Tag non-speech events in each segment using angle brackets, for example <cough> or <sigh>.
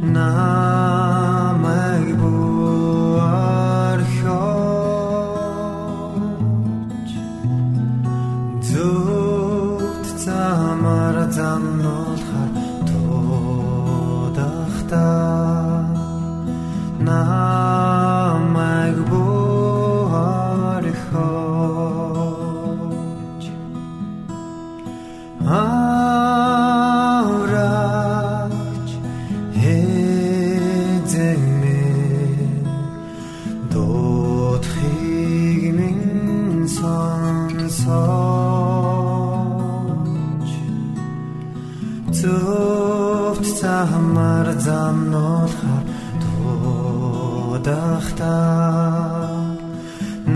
Намайг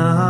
now.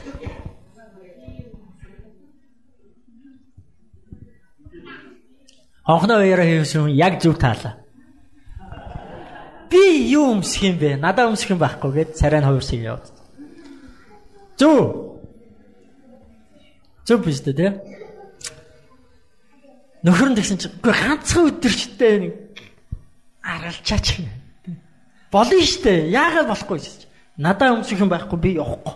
Хонхноо уяраа хийсэн яг зүв таалаа. Би юу өмсөх юм бэ? Надаа өмсөх юм байхгүй гэд царай нь хувирсыг яваад. Зүв. Зүв биш дээ тий. Нөхөр нь тэгсэн чинь үгүй ганцхан өдөрчтэй нэг аргалчаач юм. Болно штэ. Яагаад болохгүй гэж. Надаа өмсөх юм байхгүй би явахгүй.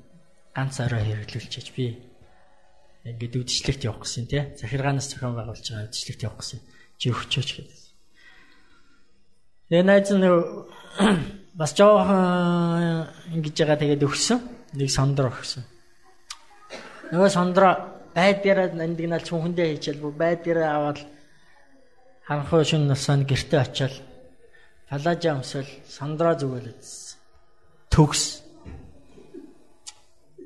ганц орой хэрэглүүлчихэж би ингээд үдшилтэд явах гэсэн тий. Захиргаанаас зохион байгуулж байгаа үдшилтэд явах гэсэн. Чи өгчөөч гэдэг. Тэгээ найз нь <coughs> бас жоохон ингэж байгаа тэгээд өгсөн. Нэг сондро өгсөн. Нөгөө сондро байдгаараа нандинал чүнхэндээ хийчихэл бүр байдгаараа аваад ханхуу шин насанд гэрте очиад палажа өмсөл сондро зүгэлээд төгс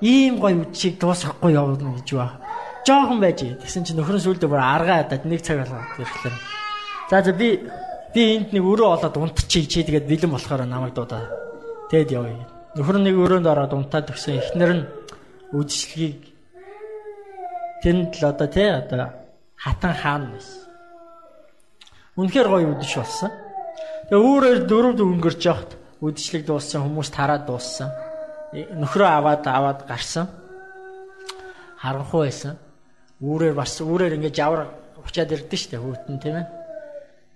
ийм гоё үдшийг дуусгахгүй явна гэж ба. Жохон байж. Тэгсэн чинь нөхөр нь сүлдө бүр аргаа хадаад нэг цаг болгоод ирэхлээр. За за би би энд нэг өрөө олоод унтчих чи тэгээд бэлэн болохоор намайг дуудаа. Тэгэд явъя. Нөхөр нэг өрөөнд ороод унтаад өгсөн. Эхнэр нь үдшилгийг тэнд л одоо тий одоо хатан хаан байсан. Үнэхээр гоё үдшиж болсон. Тэгээ өөрөөр дөрөв өнгөрч явахт үдшилэг дууссан хүмүүс тараад дууссан. Нөхрөө аваад аваад гарсан. Харанхуй байсан. Үүрээр бас үүрээр ингээд жавар учаад ирдэ штэ хүүтэн тийм ээ.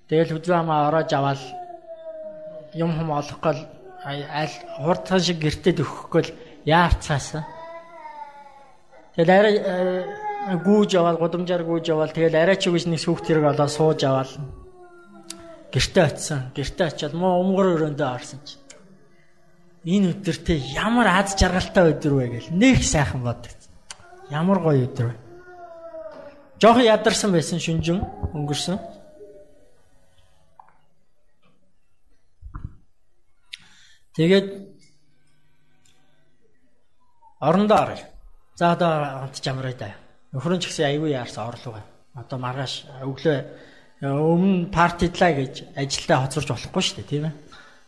Тэгэл хүзүү хамаа ороож аваад юм хум олохгүй аль хурдхан шиг гэртед өгөхгүй л яарцаасан. Тэгэл арай э, гүүж аваад гудамжаар гүүж аваад тэгэл арай ч үгүйс нэг сүхт хэрэг олоо сууж аваад гэртээ очисон. Гэртээ очиад муу өмгөр өрөөндөө орсон чи. Энэ өдөртөө ямар аз жаргалтай өдөр вэ гэл нэг сайхан боддог. Ямар гоё өдөр вэ. Жохон ядарсан байсан шүнжин өнгөрсөн. Тэгээд орондоо оръё. За одоо онт жамраа да. Нөхрөн ч гэсэн аягүй яарсан орлого. Одоо маргааш өглөө өмнө партидлаа гэж ажилдаа хоцорч болохгүй шүү дээ тийм ээ.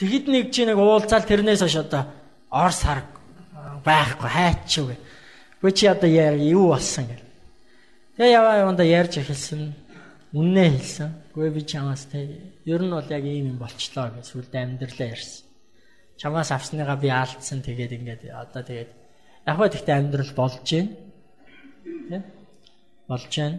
тэгэд нэг чи нэг уулзаал тэрнээс хойш одоо ор сар байхгүй хайчих вэ. Гүй чи одоо яар юу болсон гэл. Тэгээ яваа яванда ярьж эхэлсэн. Үннээ хэлсэн. Гүй би чамаас те ер нь бол яг ийм юм болчлоо гэж сүлд амьдралаа ярьсан. Чамаас авсныгаа би алдсан тэгээд ингээд одоо тэгээд яг хөө тэгтээ амьдрал болж байна. Тэ? Болж байна.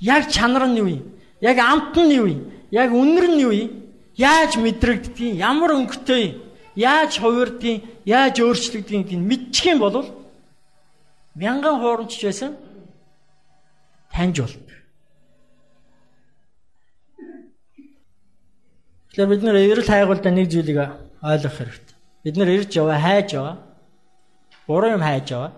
яг чанар нь юу юм? Яг амт нь юу юм? Яг үнэр нь юу юм? Яаж мэдрэгддэг юм? Ямар өнгөтэй юм? Яаж хувирдгийг, яаж өөрчлөгдгийг мэдчих юм бол мянган хуурамчч байсан таньж болдог. Тэгэхээр бид нэр эрэл хайгуулда нэг зүйлийг ойлгох хэрэгтэй. Бид нэр ирж яваа, хайж яваа. Буруу юм хайж яваа.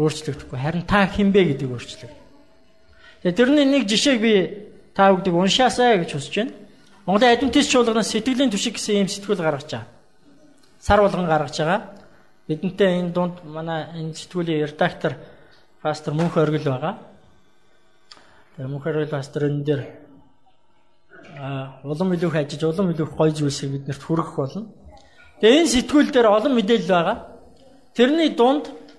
өөрчлөгдөхгүй. Харин та хинбэ гэдэг өөрчлөг. Тэгээ тэрний нэг жишээг би та бүгдийг уншаасаа гэж хүсэж байна. Монголын адвентист чуулганаас сэтгэлийн түшиг гэсэн ийм сэтгүүл гаргаж байгаа. Сар болгон гаргаж байгаа. Бидэнтэй энэ дунд манай энэ сэтгүүлийн редактор пастор Мөнх Оргил байгаа. Тэр Мөнх Оргил пастор энэ дээр улам илүү хажиж улам илүү гоё зүйлсийг биднэрт хүргэх болно. Тэгээ энэ сэтгүүл дээр олон мэдээлэл байгаа. Тэрний дунд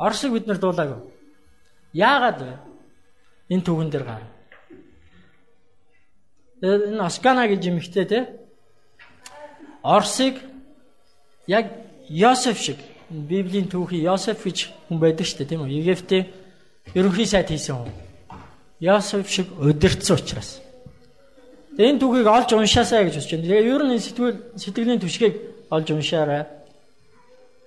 Оршиг бид нар дуулаагүй. Яагаад вэ? Энэ түүхэн дээр гар. Энэ Оскана гэж юмхтэй те. Орсыг яг Йосеф шиг Библийн түүхий Йосеф гэж хүн байдаг шүү дээ тийм үү? Египтийн ерөнхий сайд хийсэн хүн. Йосеф шиг удирдсан учраас. Энэ түүхийг олж уншаасаа гэж бодож байна. Тэгээ ер нь сэтгэл сэтгэлийн түшгийг олж уншаарай.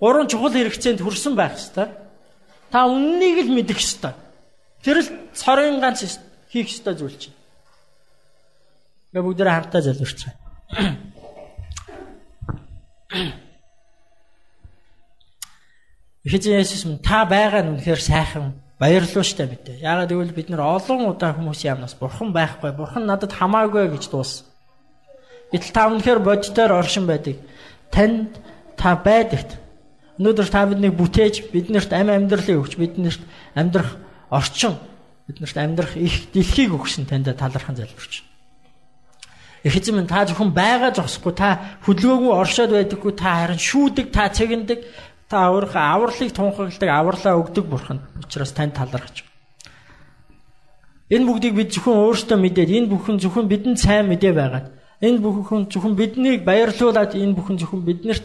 гурван чухал хэрэгцээнд хүрсэн байх ёстой. Та үннийг л мэдэх ёстой. Тэр л цорын ганц хийх ёстой зүйл чинь. Гэ бүгдээ хамтдаа залбирч байна. Эхэжин Есүс минь та байгаа нь үнэхээр сайхан баярлалаа штэ мэдээ. Яагаад гэвэл бид нар олон удаа хүмүүсийн амнаас бурхан байхгүй, бурхан надад хамаагүй гэж дууссан. Гэтэл та үнэхээр бодитоор оршин байдаг. Танд та байдагт Өнөөдөр та биднийг бүтээж, биднэрт ам амьдралыг өгч, биднэрт амьдрах орчин, биднэрт амьдрах их дэлхийг өгсөн танд талархан залбирч. Их эзэм минь та зөвхөн байгаа зогсохгүй, та хөдөлгөөгүй оршоод байдаггүй, та харин шүүдэг, та цэгэндэг, та өөрийнхөө авралыг тунхагладаг, авралаа өгдөг бурхан. Учираас танд талархаж. Энэ бүгдийг бид зөвхөн өөрсдөө мэдээд, энэ бүхэн зөвхөн бидэнд сайн мэдээ байгаад, энэ бүхэн зөвхөн биднийг баярлуулад, энэ бүхэн зөвхөн биднэрт